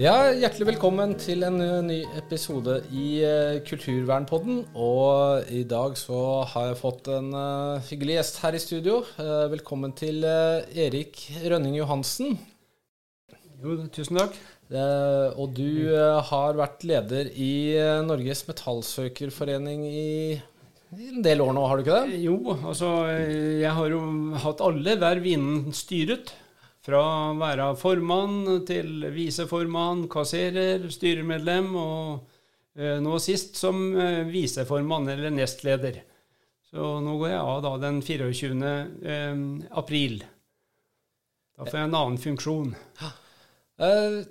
Ja, Hjertelig velkommen til en uh, ny episode i uh, Kulturvernpodden. Og i dag så har jeg fått en uh, hyggelig gjest her i studio. velkommen til Erik Rønning Johansen. Jo, tusen takk. og du har vært leder i Norges Metallsøkerforening i en del år nå, har du ikke det? Jo, altså jeg har jo hatt alle verv innen styret. Fra å være formann til viseformann, kasserer, styremedlem og eh, nå sist som eh, viseformann eller nestleder. Så nå går jeg av da den 24. Eh, april. Da får jeg en annen funksjon. Jeg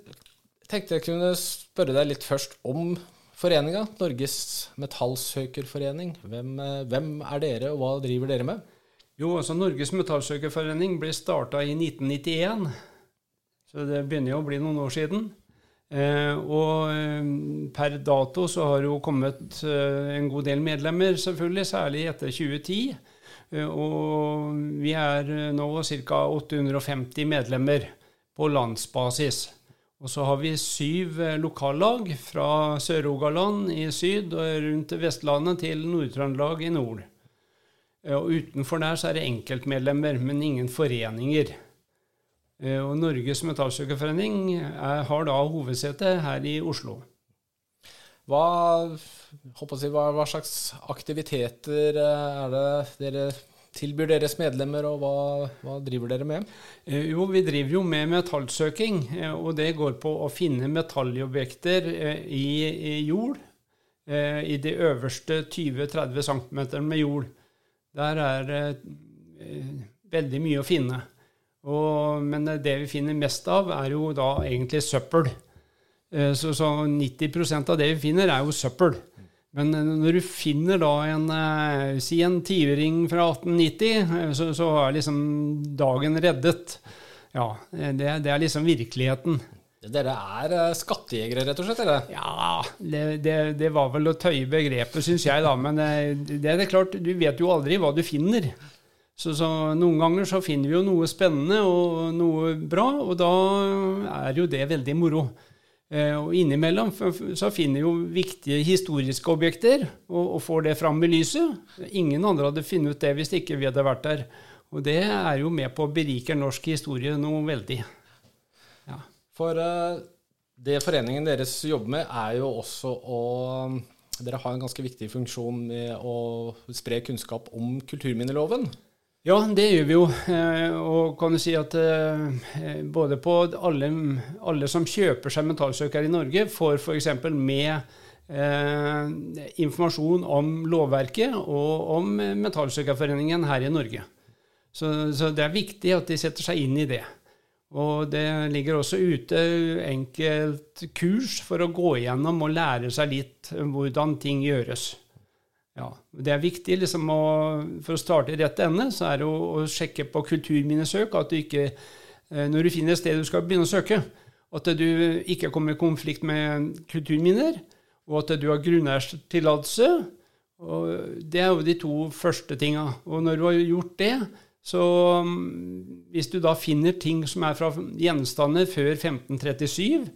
tenkte jeg kunne spørre deg litt først om foreninga. Norges Metallsøkerforening. Hvem, hvem er dere, og hva driver dere med? Jo, altså Norges Metallsøkerforening ble starta i 1991. Så det begynner jo å bli noen år siden. Eh, og eh, per dato så har det jo kommet eh, en god del medlemmer, selvfølgelig, særlig etter 2010. Eh, og vi er nå ca. 850 medlemmer på landsbasis. Og så har vi syv lokallag fra Sør-Rogaland i syd og rundt Vestlandet til Nord-Trøndelag i nord. Eh, og utenfor der så er det enkeltmedlemmer, men ingen foreninger. Eh, og Norges Metallsøkerforening har da hovedsete her i Oslo. Hva, jeg, hva, hva, slags aktiviteter eh, er det dere tilbyr deres medlemmer, og hva, hva, driver dere med? Jo, Vi driver jo med metallsøking, og det går på å finne metallobjekter i, i jord. I de øverste 20-30 cm med jord. Der er det eh, veldig mye å finne. Og, men det vi finner mest av, er jo da egentlig søppel. Eh, så, så 90% av det vi finner, er jo søppel. Men eh, når du finner da en si en tiuring fra 1890, så, så er liksom dagen reddet. Ja, det, det er liksom virkeligheten. Dere er uh, skattejegere, rett og slett? eller? Ja, det, det, det var vel å tøye begrepet, syns jeg, da. Men det, det er klart, du vet jo aldri hva du finner. Så, så, Noen ganger så finner vi jo noe spennende og noe bra, og da er jo det veldig moro. Uh, og Innimellom så finner vi jo viktige historiske objekter og, og, får det fram i lyset. Ingen andre hadde funnet ut det hvis ikke vi hadde vært der. Og det er jo med på å berike norsk historie noe veldig. For uh, det foreningen deres jobber med, er jo også å Dere har en ganske viktig funksjon med å spre kunnskap om kulturminneloven. Ja, det gjør vi jo. Eh, og kan du si at eh, både på alle, alle som kjøper seg mentalsøker i Norge, får f.eks. med eh, informasjon om lovverket og om Mentalsøkerforeningen her i Norge. Så, så det er viktig at de setter seg inn i det. Og det ligger også ute enkelt kurs for å gå igjennom og lære seg litt hvordan ting gjøres. Ja, Det er viktig liksom å, for å starte i rett ende, så er det å, å sjekke på kulturminnesøk at du ikke, eh, når du finner et sted du skal begynne å søke, at du ikke kommer i konflikt med kulturminner, og at du har grunneierstillatelse. Det er jo de to første tinga. Og når du har gjort det, så mm, hvis du da finner ting som er fra gjenstander før 1537,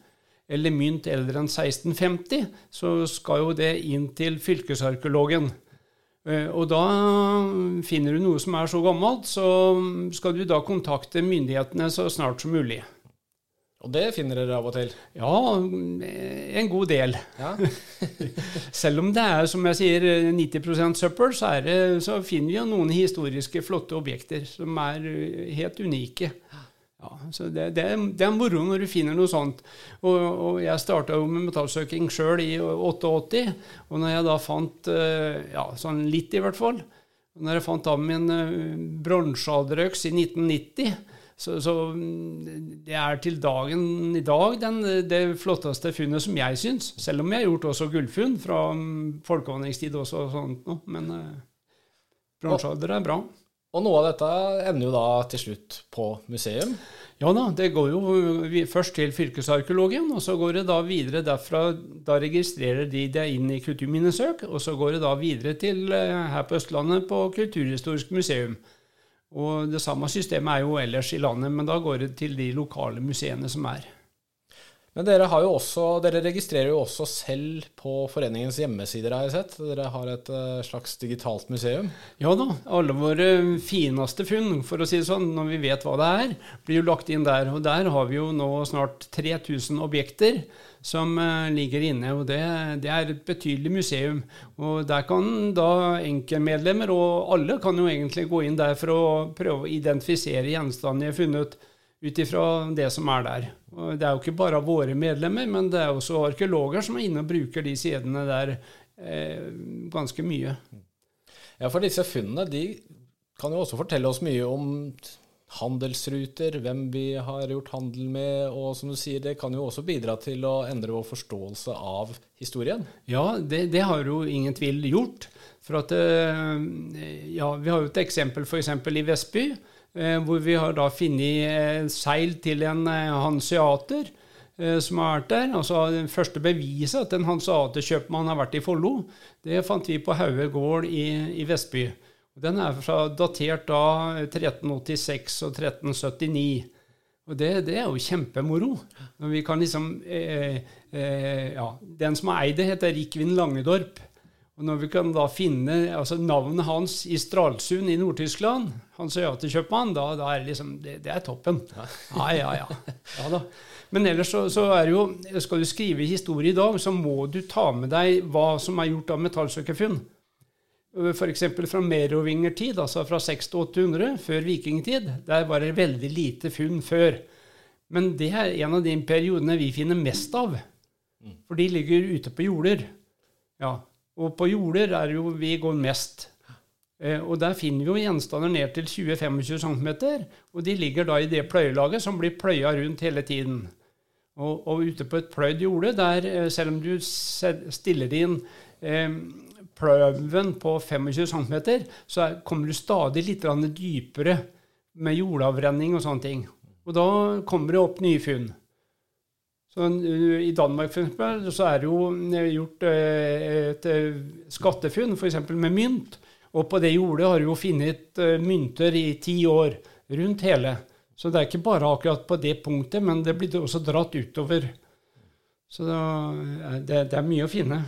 eller mynt eldre enn 1650, så skal jo det inn til fylkesarkeologen. Eh, og da finner du noe som er så gammelt, så skal du da kontakte myndighetene så snart som mulig. Og det finner dere av og til? Ja, en god del. Ja. Selv om det er som jeg sier, 90 søppel, så, det, så, finner vi jo noen historiske, flotte objekter som er helt unike. Ja, så det, det, det, er moro når du finner noe sånt. Og, og jeg starta jo med metallsøking sjøl i 88. Og når jeg da fant, eh, ja, sånn litt i hvert fall Når jeg fant av min eh, bronsealderøks i 1990 så, så, mm, det er til dagen i dag den, det flotteste funnet som jeg syns. Selv om jeg har gjort også gullfunn fra mm, folkevandringstid også og sånt noe. Men eh, bronsealder er bra. Og noe av dette ender jo da til slutt på museum? Ja da, det går jo først til fylkesarkeologen, og så går det da videre derfra. Da registrerer de det inn i kulturminnesøk, og så går det da videre til eh, her på Østlandet på Kulturhistorisk museum. Og det samme systemet er jo ellers i landet, men da går det til de lokale museene som er. Men dere, har jo også, dere registrerer jo også selv på foreningens hjemmesider, har jeg sett. Dere har et uh, slags digitalt museum? Ja da. Alle våre fineste funn, for å si det sånn, når vi vet hva det er, blir jo lagt inn der. Og der har vi jo nå snart 3000 objekter som uh, ligger inne. Og det, det, er et betydelig museum. Og der kan da enkeltmedlemmer, og alle kan jo egentlig gå inn der for å prøve å identifisere gjenstander de har funnet ut ifra det som er der. Og det er jo ikke bare våre medlemmer, men det er også arkeologer som er inne og bruker de sidene der eh, ganske mye. Ja, for disse funnene de kan jo også fortelle oss mye om handelsruter, hvem vi har gjort handel med, og som du sier, det kan jo også bidra til å endre vår forståelse av historien? Ja, det, det har jo ingen tvil gjort. For at, eh, ja, Vi har jo et eksempel f.eks. i Vestby Eh, hvor vi har da funnet seil til en eh, hanseater som har vært der. Altså Det første beviset at en hanseaterkjøpmann har vært i Follo, det fant vi på Hauge gård i, i Vestby. Den er fra, datert da 1386 og 1379. Og det, det, er jo kjempemoro. Når vi kan liksom eh, eh, ja, Den som har eid det, heter Rikvin Langedorp. Og når vi kan da finne altså navnet hans i Stralsund i Nord-Tyskland, hans øyatekjøpmann, da, da, er liksom det, det er toppen. Ja, ja, ja. ja da. Men ellers så, så, er det jo Skal du skrive historie i dag, så må du ta med deg hva som er gjort av metallsøkerfunn. F.eks. fra merovingertid, altså fra 600-800, før vikingtid. Der var det veldig lite funn før. Men det er en av de periodene vi finner mest av. For de ligger ute på jorder. Ja, og på jorder er jo vi går mest. Eh, og der finner vi jo gjenstander ned til 20-25 cm, og de ligger da i det pløyelaget som blir pløya rundt hele tiden. Og, og ute på et pløyd jorde, der eh, selv om du stiller inn eh, pløven på 25 cm, så kommer du stadig litt dypere med jordavrenning og sånne ting. Og da kommer det opp nye funn. Så eh, I Danmark for eksempel, så er det jo eh, gjort eh, et skattefunn, f.eks. med mynt. Og på det jordet har du jo funnet mynter i ti år rundt hele. Så det er ikke bare akkurat på det punktet, men det blir også dratt utover. Så det er mye å finne.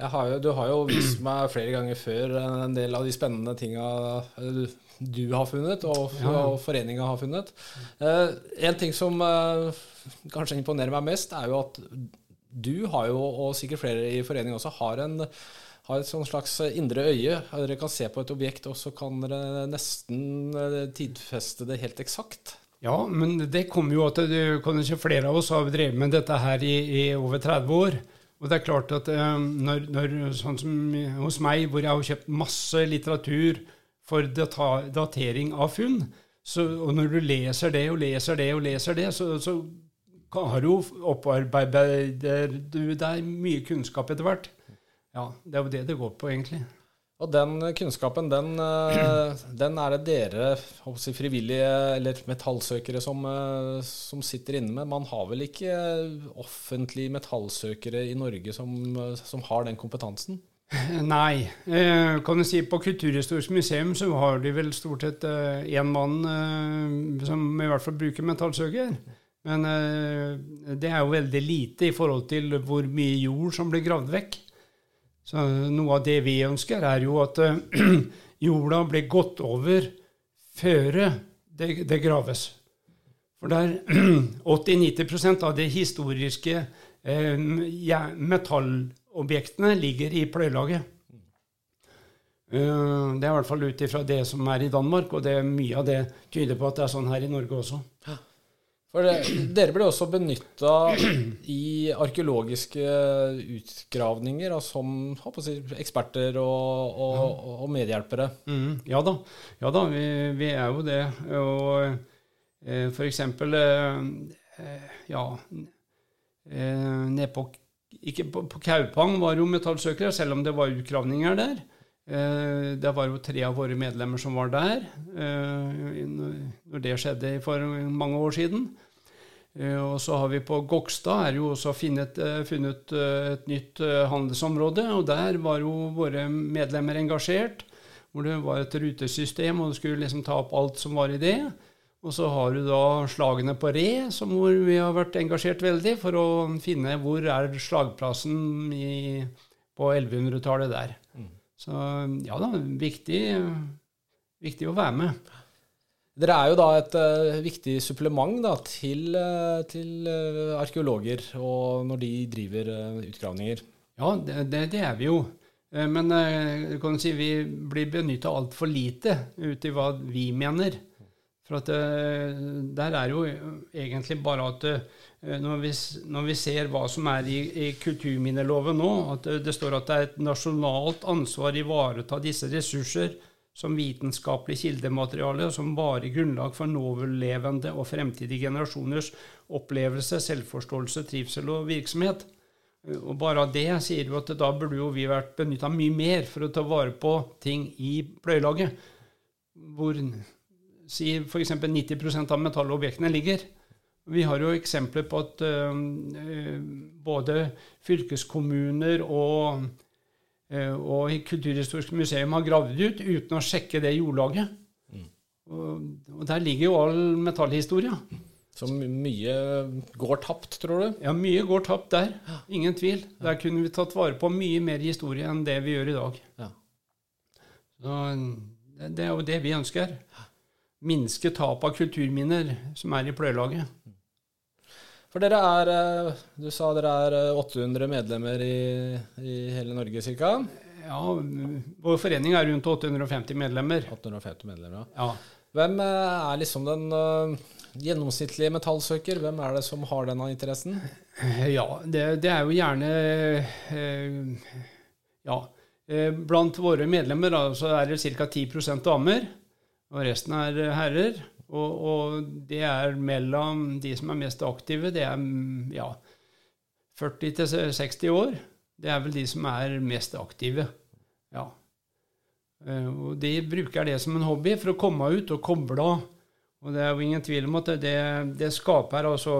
Har jo, du har jo vist meg flere ganger før en del av de spennende tinga du har funnet, og, og foreninga har funnet. Eh, en ting som eh, kanskje imponerer meg mest, er jo at du har jo, og sikkert flere i foreningen også, har, en, har et sånn slags indre øye. Dere kan se på et objekt, og så kan dere nesten eh, tidfeste det helt eksakt. Ja, men det kommer jo at det, kan ikke flere av oss har drevet med dette her i, i over 30 år. Og det er klart at når, når, sånn som hos meg, hvor jeg har kjøpt masse litteratur for datering av funn. Så, og når du leser det og leser det og leser det, så, så har du opparbeider du deg mye kunnskap etter hvert. Ja, det er jo det det går på, egentlig. Og den kunnskapen, den, eh, den er det dere si, frivillige eller metallsøkere som, eh, som, sitter inne med. Man har vel ikke offentlige metallsøkere i Norge som, som har den kompetansen? Nei. Eh, kan du si På Kulturhistorisk museum så har de vel stort sett én eh, mann eh, som i hvert fall bruker metallsøker. Men det er jo veldig lite i forhold til hvor mye jord som blir gravd vekk. Så noe av det vi ønsker, er jo at jorda blir gått over før det, det graves. For der 80-90% av de historiske eh, ja, metallobjektene ligger i pløyelaget. Uh, det er i hvert fall ut ifra det som er i Danmark, og det mye av det tyder på at det er sånn her i Norge også. For det, Dere ble også benytta i arkeologiske utgravninger som si, eksperter og, og, og, medhjelpere. Mm, ja da, ja da vi, vi, er jo det. Og eh, for eksempel eh, eh ja, eh, nede på ikke på, på Kaupang var jo metallsøkere, selv om det var utgravninger der. Eh, det var jo tre av våre medlemmer som var der eh, når det skjedde for mange år siden. Eh, og så har vi på Gokstad er jo også funnet, funnet et nytt handelsområde. Og der var jo våre medlemmer engasjert. Hvor det var et rutesystem, og du skulle liksom ta opp alt som var i det. Og så har du da slagene på Re, som hvor vi har vært engasjert veldig for å finne hvor er slagplassen i, på 1100-tallet der. Mm. Så ja da, viktig, viktig å være med. Dere er jo da et uh, viktig supplement da, til, uh, til uh, arkeologer når de driver utgravninger. Ja, det, det, det, er vi jo. Men kan du si, vi blir benytta altfor lite ut i hva vi mener. For at, der er jo egentlig bare at når vi, når vi ser hva som er i, i kulturminneloven nå, at det står at det er et nasjonalt ansvar å ivareta disse ressurser som vitenskapelig kildemateriale og som varig grunnlag for nåværende og fremtidige generasjoners opplevelse, selvforståelse, trivsel og virksomhet. Og bare av det sier du at da burde jo vi vært benytta mye mer for å ta vare på ting i pløyelaget, hvor si f.eks. 90% av metallobjektene ligger. Vi har jo eksempler på at uh, både fylkeskommuner og Eh, og Kulturhistorisk museum har gravd ut uten å sjekke det jordlaget. Mm. Og, og, der ligger jo all metallhistoria. Så mye går tapt, tror du? Ja, mye går tapt der. Ingen tvil. Der kunne vi tatt vare på mye mer historie enn det vi gjør i dag. Ja. Så det, det er jo det vi ønsker. Minske tap av kulturminner som er i pløyelaget. For dere er eh, Du sa dere er 800 eh, medlemmer i, i hele Norge ca.? Ja, vår forening er rundt 850 medlemmer. 850 medlemmer, ja. Hvem eh, er liksom den gjennomsnittlige metallsøker? Hvem er det som har denne interessen? Ja, det, det er jo gjerne uh, Ja. Blant våre medlemmer da, så er det ca. 10% damer, og resten er herrer. Og, og, det er mellom de som er mest aktive, det er ja, 40 til 60 år. Det er vel de som er mest aktive. Ja. Eh, og de bruker det som en hobby for å komme ut og koble av. Og det er jo ingen tvil om at det, det skaper altså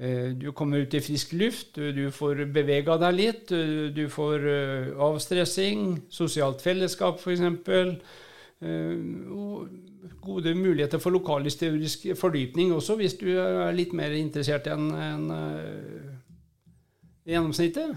eh, Du kommer ut i frisk luft, du får bevega deg litt, du får eh, avstressing, sosialt fellesskap f.eks. Og gode muligheter for lokalhistorisk fordypning også, hvis du er litt mer interessert enn en, uh, gjennomsnittet.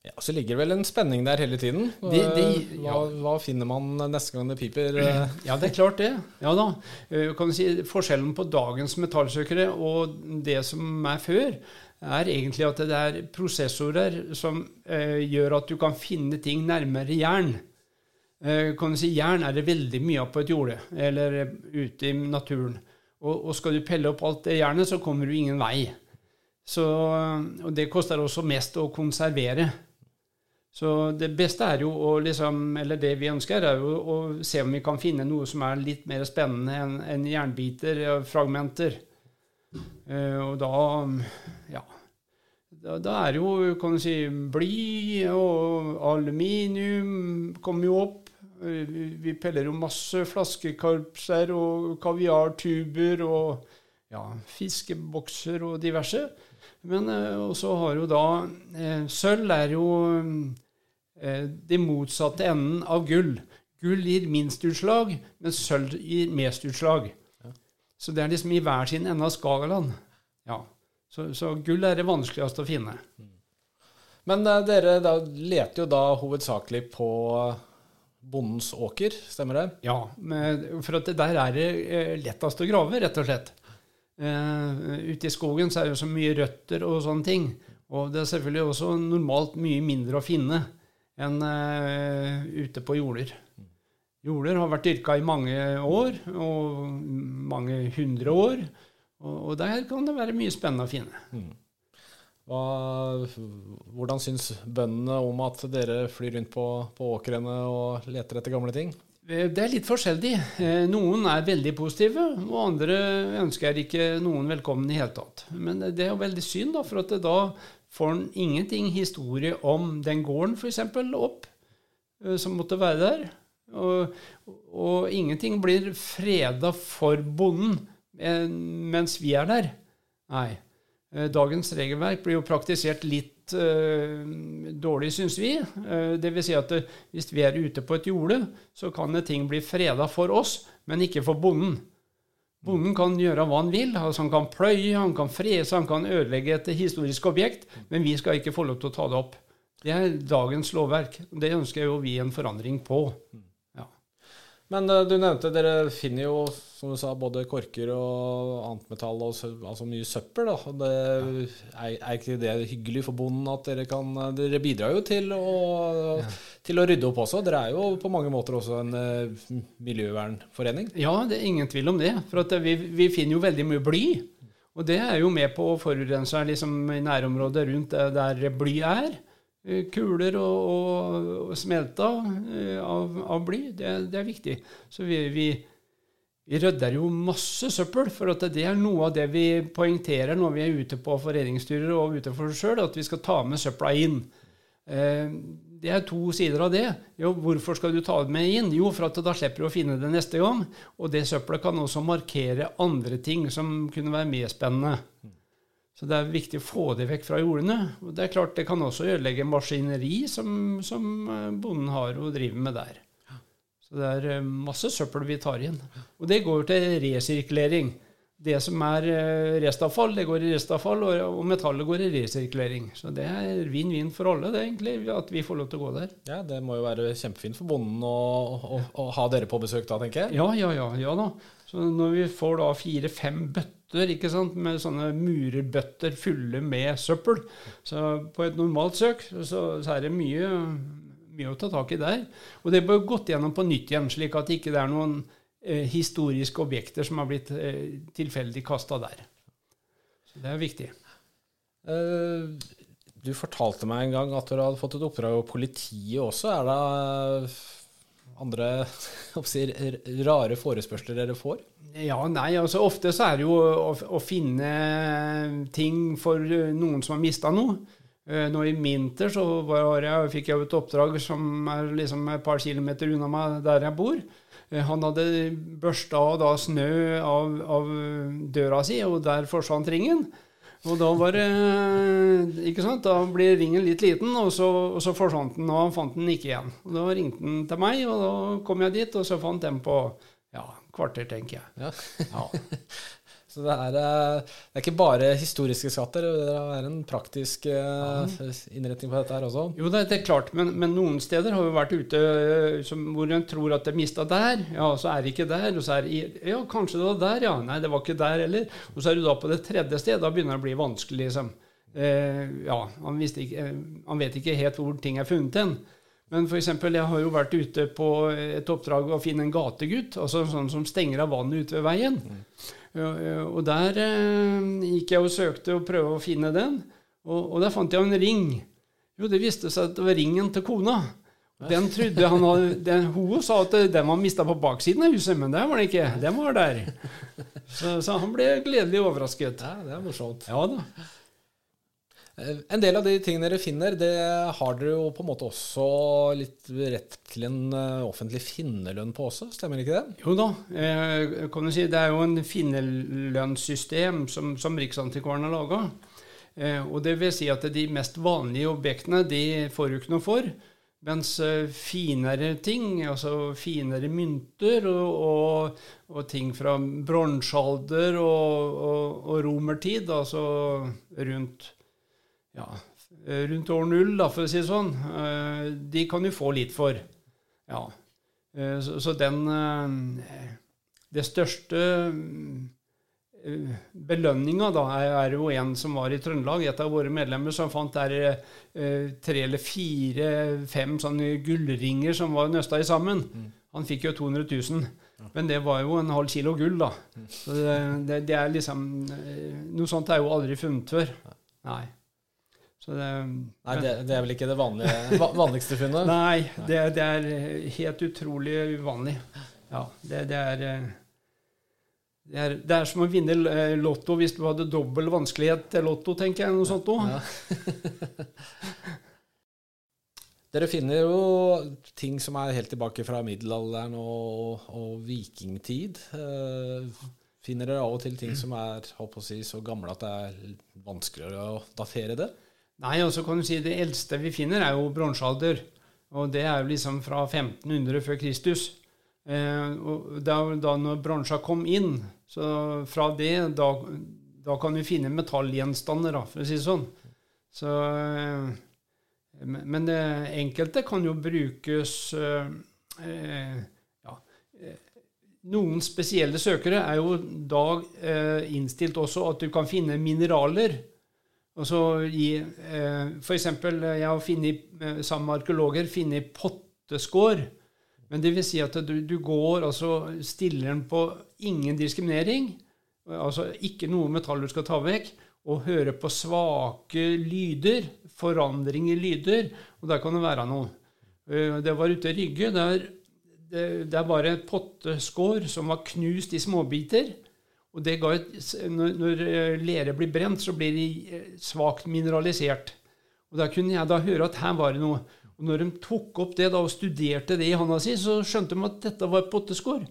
Ja, Så ligger det vel en spenning der hele tiden. De, de, ja. hva, hva, finner man neste gang det piper? Ja, det er klart det. Ja da. Eh, kan du si, forskjellen på dagens metallsøkere og det som er før, er egentlig at det er prosessorer som eh, gjør at du kan finne ting nærmere jern. Eh, kan du si, Jern er det veldig mye av på et jorde, eller ute i naturen. Og, og, skal du pelle opp alt det jernet, så kommer du ingen vei. Så, og det koster også mest å konservere. Så det beste er jo å liksom, eller det vi ønsker, er jo å se om vi kan finne noe som er litt mer spennende enn en jernbiter og fragmenter. Uh, og da ja, da, da, er jo kan du si, bly og aluminium kommer jo opp. Vi peller jo masse flaskekarpser og kaviartuber og ja, fiskebokser og diverse. Men eh, også har jo da eh, Sølv er jo eh, det motsatte enden av gull. Gull gir minst utslag, men sølv gir mest utslag. Så det er liksom i hver sin ende av skalaen. Ja. Så, så, gull er det vanskeligste å finne. Men eh, dere da, leter jo da hovedsakelig på bondens åker, stemmer det? Ja, for der er det eh, lettest å grave, rett og slett. Uh, ute i skogen så er det så mye røtter og sånne ting. Og det er selvfølgelig også normalt mye mindre å finne enn uh, ute på jorder. Jorder har vært dyrka i mange år, og mange hundre år. Og der kan det være mye spennende å finne. Mm. Hva, hvordan syns bøndene om at dere flyr rundt på, på åkrene og leter etter gamle ting? Eh, det er litt forskjellig. Eh, noen er veldig positive, og andre ønsker ikke noen velkommen i hele tatt. Men det er jo veldig synd, da, for at da får en ingenting historie om den gården f.eks. opp, eh, som måtte være der. Og, og ingenting blir freda for bonden mens vi er der. Nei. Eh, dagens regelverk blir jo praktisert litt uh, dårlig, syns vi. Uh, Dvs. Si at hvis vi er ute på et jorde, så kan ting bli freda for oss, men ikke for bonden. Bonden kan gjøre hva han vil. altså Han kan pløye, han kan frese, han kan ødelegge et historisk objekt, men vi skal ikke få lov til å ta det opp. Det er dagens lovverk. Det ønsker jo vi en forandring på. Men uh, du nevnte dere finner jo, som du sa, både korker og annet metall, og altså mye søppel. da. Det, er, er, ikke det hyggelig for bonden at dere kan Dere bidrar jo til å, ja. til å rydde opp også. Dere er jo på mange måter også en uh, miljøvernforening? Ja, det er ingen tvil om det. For vi, vi, finner jo veldig mye bly. Og det er jo med på å forurense liksom, i nærområdet rundt der bly er. Eh, kuler og, og, og smelta eh, av, av bly. Det, det, er viktig. Så vi, vi, vi, rydder jo masse søppel, for det er noe av det vi poengterer når vi er ute på foreningsturer og ute for oss sjøl, at vi skal ta med søpla inn. Eh, det er to sider av det. Jo, hvorfor skal du ta det med inn? Jo, for at da slipper du å finne det neste gang. Og det søppelet kan også markere andre ting som kunne være mer spennende. Så det er viktig å få det vekk fra jordene. Og det er klart det kan også ødelegge maskineri som, som eh, bonden har og driver med der. Så det er eh, masse søppel vi tar igjen. Og det går til resirkulering. Det som er eh, restavfall, det går i restavfall, og metallet går i resirkulering. Så det er vinn-vinn for alle, det egentlig, at vi får lov til å gå der. Ja, Det må jo være kjempefint for bonden å, å, å ha dere på besøk da, tenker jeg? Ja, ja, ja. ja da. Så når vi får da fire-fem bøtter bøtter ikke sant, med sånne murerbøtter fulle med søppel. Så på et normalt søk så, så er det mye, mye, å ta tak i der. Og det bør gått gjennom på nytt igjen, slik at det ikke er noen eh, historiske objekter som har blitt eh, tilfeldig kasta der. Så det er viktig. Uh, du fortalte meg en gang at du hadde fått et oppdrag av politiet også. Er det andre oppsir, rare forespørsler dere får? Ja, nei, altså Ofte så er det jo å, å finne ting for noen som har mista noe. Eh, nå i vinter så jeg, fikk jeg et oppdrag som er liksom et par kilometer unna meg der jeg bor. Eh, han hadde børsta av snø av, av, døra si, og der forsvant ringen. Og da var det ikke sant, da ble ringen litt liten, og så, og så forsvant den, og han fant den ikke igjen. Og Da ringte han til meg, og da kom jeg dit, og så fant den på ja, kvarter, tenker jeg. Ja. ja. Så det er, eh, det er, ikke bare historiske skatter, det er en praktisk eh, innretning på dette her også? Jo, det, er klart, men, men, noen steder har vi vært ute eh, som, hvor en tror at det er mista der, ja, så er det ikke der. Og så er det ja, kanskje det var der, ja. Nei, det var ikke der heller. Og så er du da på det tredje stedet, da begynner det å bli vanskelig, liksom. Eh, ja, han, ikke, han, vet ikke helt hvor ting er funnet hen. Men eksempel, jeg har jo vært ute på et oppdrag å finne en gategutt, altså sånn som stenger av vannet ute ved veien. Mm. Og der eh, gikk jeg og søkte og prøvde å finne den, og, og der fant jeg en ring. Jo, det viste seg at det var ringen til kona. Den trodde han hadde, den, Hun sa at den var mista på baksiden av huset, men det var den ikke. Den var der. Så, så han ble gledelig overrasket. Ja, Det er morsomt. Ja da. Eh, en del av de tingene dere finner, det har dere jo på en måte også litt rett til en eh, offentlig finnerlønn på også, stemmer ikke det? Jo da, eh, kan du si, det er jo en finnerlønnssystem som, som Riksantikvaren har laga. Og det vil si at de mest vanlige objektene de får du ikke noe for. Mens finere ting, altså finere mynter og, og, og ting fra bronsealder og, og, romertid, altså rundt ja, rundt år null, da, for å si det sånn, eh, de kan du få litt for. Ja. Eh, så, så den eh, Det største belønninga da er, er, jo en som var i Trøndelag, et av våre medlemmer, som fant der tre eller fire-fem sånne gullringer som var nøsta i sammen. Mm. Han fikk jo 200 000. Men det var jo en halv kilo gull, da. Mm. Så det, det, det er liksom Noe sånt er jo aldri funnet før. Nei. Det, Nei, det, det, er vel ikke det vanlige, vanligste funnet? Nei, det, det, er helt utrolig uvanlig. Ja, det, er, er, det, er som å vinne eh, Lotto hvis du hadde dobbel vanskelighet til Lotto, tenker jeg. Noe sånt noe. Ja. Dere finner jo ting som er helt tilbake fra middelalderen og, og vikingtid. Eh, finner dere av og til ting som er si, så gamle at det er vanskeligere å datere det? Nei, og så kan du si Det eldste vi finner, er jo bronsealder. Og det er jo liksom fra 1500 før Kristus. Eh, og da, da når bronsa kom inn, Så fra det, da, da kan vi finne metallgjenstander, da, for å si det sånn. Så, eh, men det enkelte kan jo brukes eh, eh, ja, Noen spesielle søkere er jo da innstilt også at du kan finne mineraler. Altså i, for eksempel, jeg har finnet, sammen med arkeologer funnet potteskår. Men det vil si at du, du går altså stiller den på ingen diskriminering. Altså ikke noe metall du skal ta vekk og høre på svake lyder, forandring i lyder, og der kan det være noe. Eh, det var ute i Rygge. Der, det, der var et potteskår som var knust i småbiter. Og det ga et, når, når eh, lere blir brent, så blir de eh, svakt mineralisert. Og Da kunne jeg da høre at her var det noe. Og når de tok opp det da og studerte det i handa si, så skjønte de at dette var potteskår.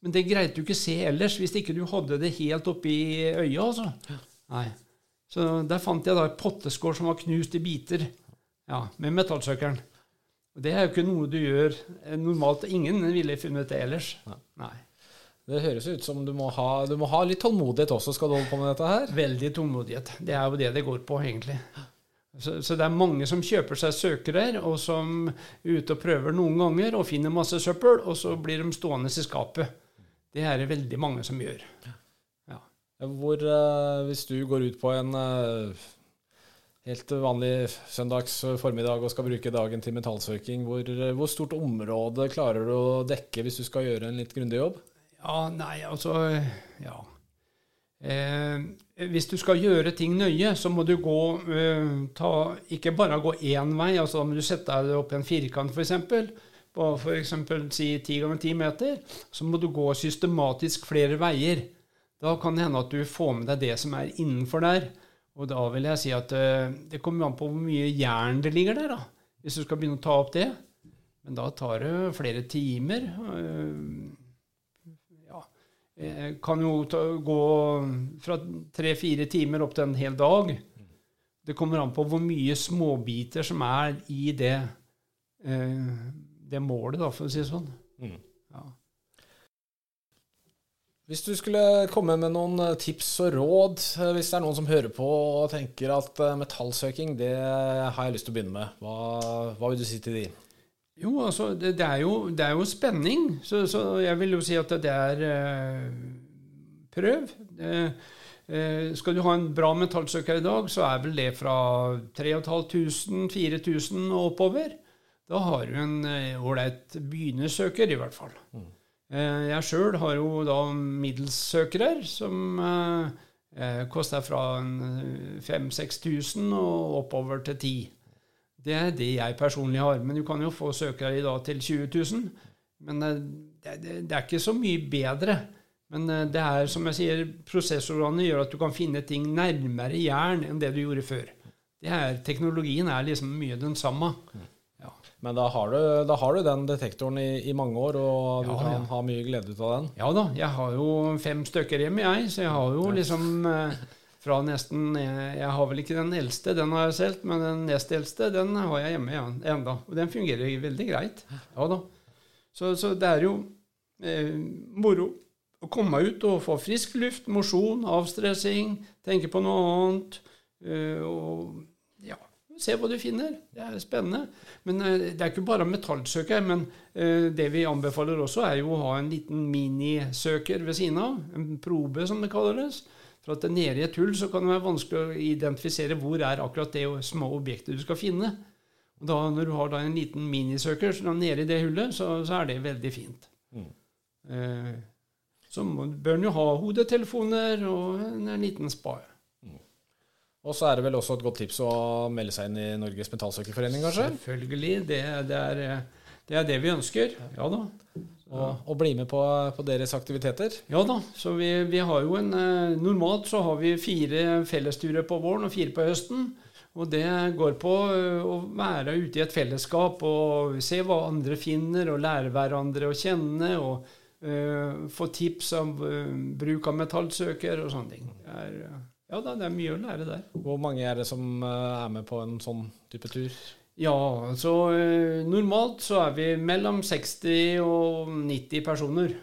Men det greide du ikke se ellers hvis ikke du hadde det helt oppi øyet. altså. Nei. Så der fant jeg da et potteskår som var knust i biter ja, med metallsøkeren. Og Det er jo ikke noe du gjør normalt. Ingen ville funnet det ellers. Nei. Det høres ut som du må, ha, du må ha litt tålmodighet også, skal du holde på med dette her? Veldig tålmodighet. Det er jo det det går på, egentlig. Så, så, det er mange som kjøper seg søkere, og som er ute og prøver noen ganger og finner masse søppel, og så blir de stående i skapet. Det er det veldig mange som gjør. Hvor, uh, hvis du går ut på en uh, helt vanlig søndags formiddag og skal bruke dagen til metallsøking, hvor, uh, hvor, stort område klarer du å dekke hvis du skal gjøre en litt grundig jobb? Ja, nei, altså Ja. Eh, hvis du skal gjøre ting nøye, så må du gå ta, Ikke bare gå én vei. altså Da må du sette deg opp i en firkant, f.eks. På f.eks. si ti ganger ti meter. Så må du gå systematisk flere veier. Da kan det hende at du får med deg det som er innenfor der. Og da vil jeg si at eh, det kommer an på hvor mye jern det ligger der, da, hvis du skal begynne å ta opp det. Men da tar det flere timer. Jeg kan jo ta, gå fra tre-fire timer opp til en hel dag. Det kommer an på hvor mye småbiter som er i det, eh, det målet, da, for å si det sånn. Mm. Ja. Hvis du skulle komme med noen eh, tips og råd, eh, hvis det er noen som hører på og tenker at eh, metallsøking, det har jeg lyst til å begynne med, hva, hva vil du si til de? Jo, altså, det, det, er, jo, det er, jo, spenning. Så, så, jeg vil jo si at det er eh, Prøv. Eh, skal du ha en bra metallsøker i dag, så er vel det fra 3500-4000 og oppover. Da har du en ålreit eh, begynnersøker, i hvert fall. Mm. Eh, jeg sjøl har jo da middelssøkere som eh, eh koster fra 5000-6000 og oppover til 10 Det er det jeg personlig har. Men du kan jo få søkere i dag til 20 000. Men eh, det, det, det, er ikke så mye bedre. Men det er, som jeg sier, prosessorene gjør at du kan finne ting nærmere jern enn det du gjorde før. Er, teknologien er liksom mye den samme. Men da har, du, da har du, den detektoren i, i, mange år, og du ja, kan ja. ha mye glede ut av den? Ja da. Jeg har jo fem stykker hjemme, jeg. Så jeg har jo liksom eh, fra nesten jeg, har vel ikke den eldste, den har jeg solgt, men den nest eldste den har jeg hjemme igjen, enda. Og den fungerer veldig greit. Ja da. Så, så det er jo eh, moro å komme ut og få frisk luft, mosjon, avstressing, tenke på noe annet. Eh, og Se hva du finner. Det er spennende. Men uh, det er ikke bare metallsøker. Men uh, det vi anbefaler også, er jo å ha en liten minisøker ved siden av. En probe, som det kalles. For at nede i et hull så kan det være vanskelig å identifisere hvor er akkurat det små objektet du skal finne. Og da, Når du har da en liten minisøker så nede i det hullet, så, så er det veldig fint. Mm. Eh, så bør en jo ha hodetelefoner og en, en liten spade. Og så er det vel også et godt tips å melde seg inn i Norges Mentalsøkerforening, kanskje? Selvfølgelig. Det, det, er, det, er, det vi ønsker. Ja da. Og, og, bli med på, på, deres aktiviteter? Ja da. Så vi, vi, har jo en eh, Normalt så har vi fire fellesturer på våren og fire på høsten. Og det går på eh, å være ute i et fellesskap og se hva andre finner, og lære hverandre å kjenne. og uh, få tips om uh, bruk av metallsøker og sånne ting. Det er, ja da, det er mye å lære der. Hvor mange er det som er med på en sånn type tur? Ja, altså normalt så er vi mellom 60 og 90 personer.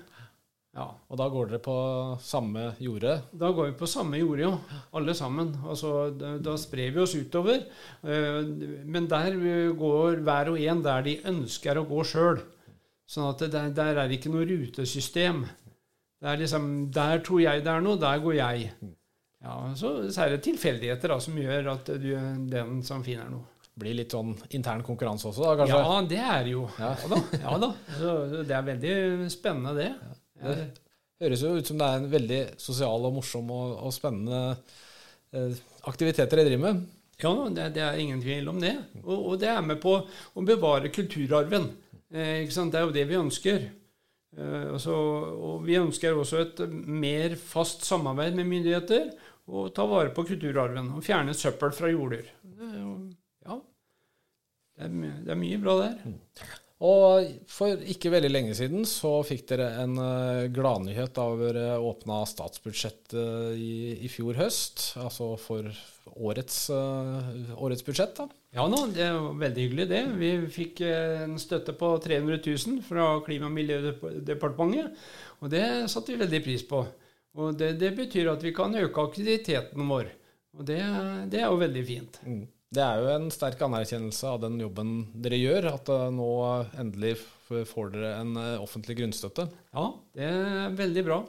Ja. Og da går dere på samme jorde? Da går vi på samme jorde, ja. Alle sammen. Altså, da, da sprer vi oss utover. Eh, Men der går hver og en der de ønsker å gå sjøl. Sånn at der, der er ikke noe rutesystem. Det er liksom Der tror jeg det er noe, der går jeg. Ja, så, så er det tilfeldigheter da, som gjør at du, den som finner noe. Blir litt sånn intern konkurranse også, da, kanskje? Ja, det er det jo. Ja. Ja da. Ja, da. Så, det er veldig spennende, det. Det høres jo ut som det er en veldig sosial og morsom og, og spennende eh, aktiviteter dere driver med. Ja, det, det er ingen tvil om det. Og, og det er med på å bevare kulturarven. Eh, ikke sant? Det er jo det vi ønsker. Eh, og, og vi ønsker også et mer fast samarbeid med myndigheter og ta vare på kulturarven og fjerne søppel fra jorder. Det er jo, ja, det er, mye, det er mye bra der. Og for ikke veldig lenge siden så fikk dere en uh, gladnyhet da dere åpna statsbudsjettet i, i fjor høst. Altså for årets, eh, årets budsjett, da. Ja nå, det var veldig hyggelig det. Vi fikk eh, en støtte på 300 000 fra Klima- og miljødepartementet, og det satte vi veldig pris på. Og det, det betyr at vi kan øke aktiviteten vår, og det, det er jo veldig fint. Mm. Det er jo en sterk anerkjennelse av den jobben dere gjør, at eh, nå endelig får dere en eh, offentlig grunnstøtte. Ja, det er veldig bra.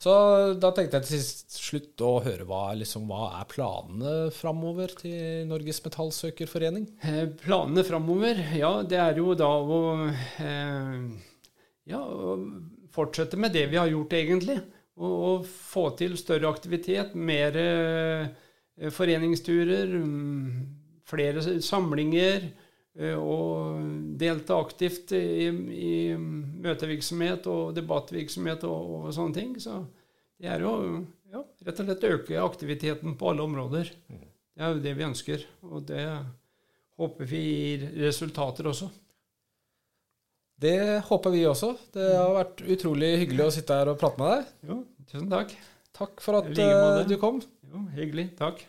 Så da tenkte jeg til sist slutt å høre hva, liksom, hva er planene framover til Norges Metallsøkerforening? Eh, Planene framover, ja, det er jo da å eh, ja, fortsette med det vi har gjort, egentlig. Og, og få til større aktivitet, mer eh, foreningsturer, mm, flere samlinger. eh, Og delta aktivt i, i møtevirksomhet og debattvirksomhet og, og sånne ting. Så det er jo ja, rett og slett å øke aktiviteten på alle områder. Det er jo det vi ønsker. Og det håper vi gir resultater også. Det håper vi også. Det har vært utrolig hyggelig å sitte her og prate med deg. Jo, tusen takk. Takk for at like eh, du kom. Jo, hyggelig. Takk.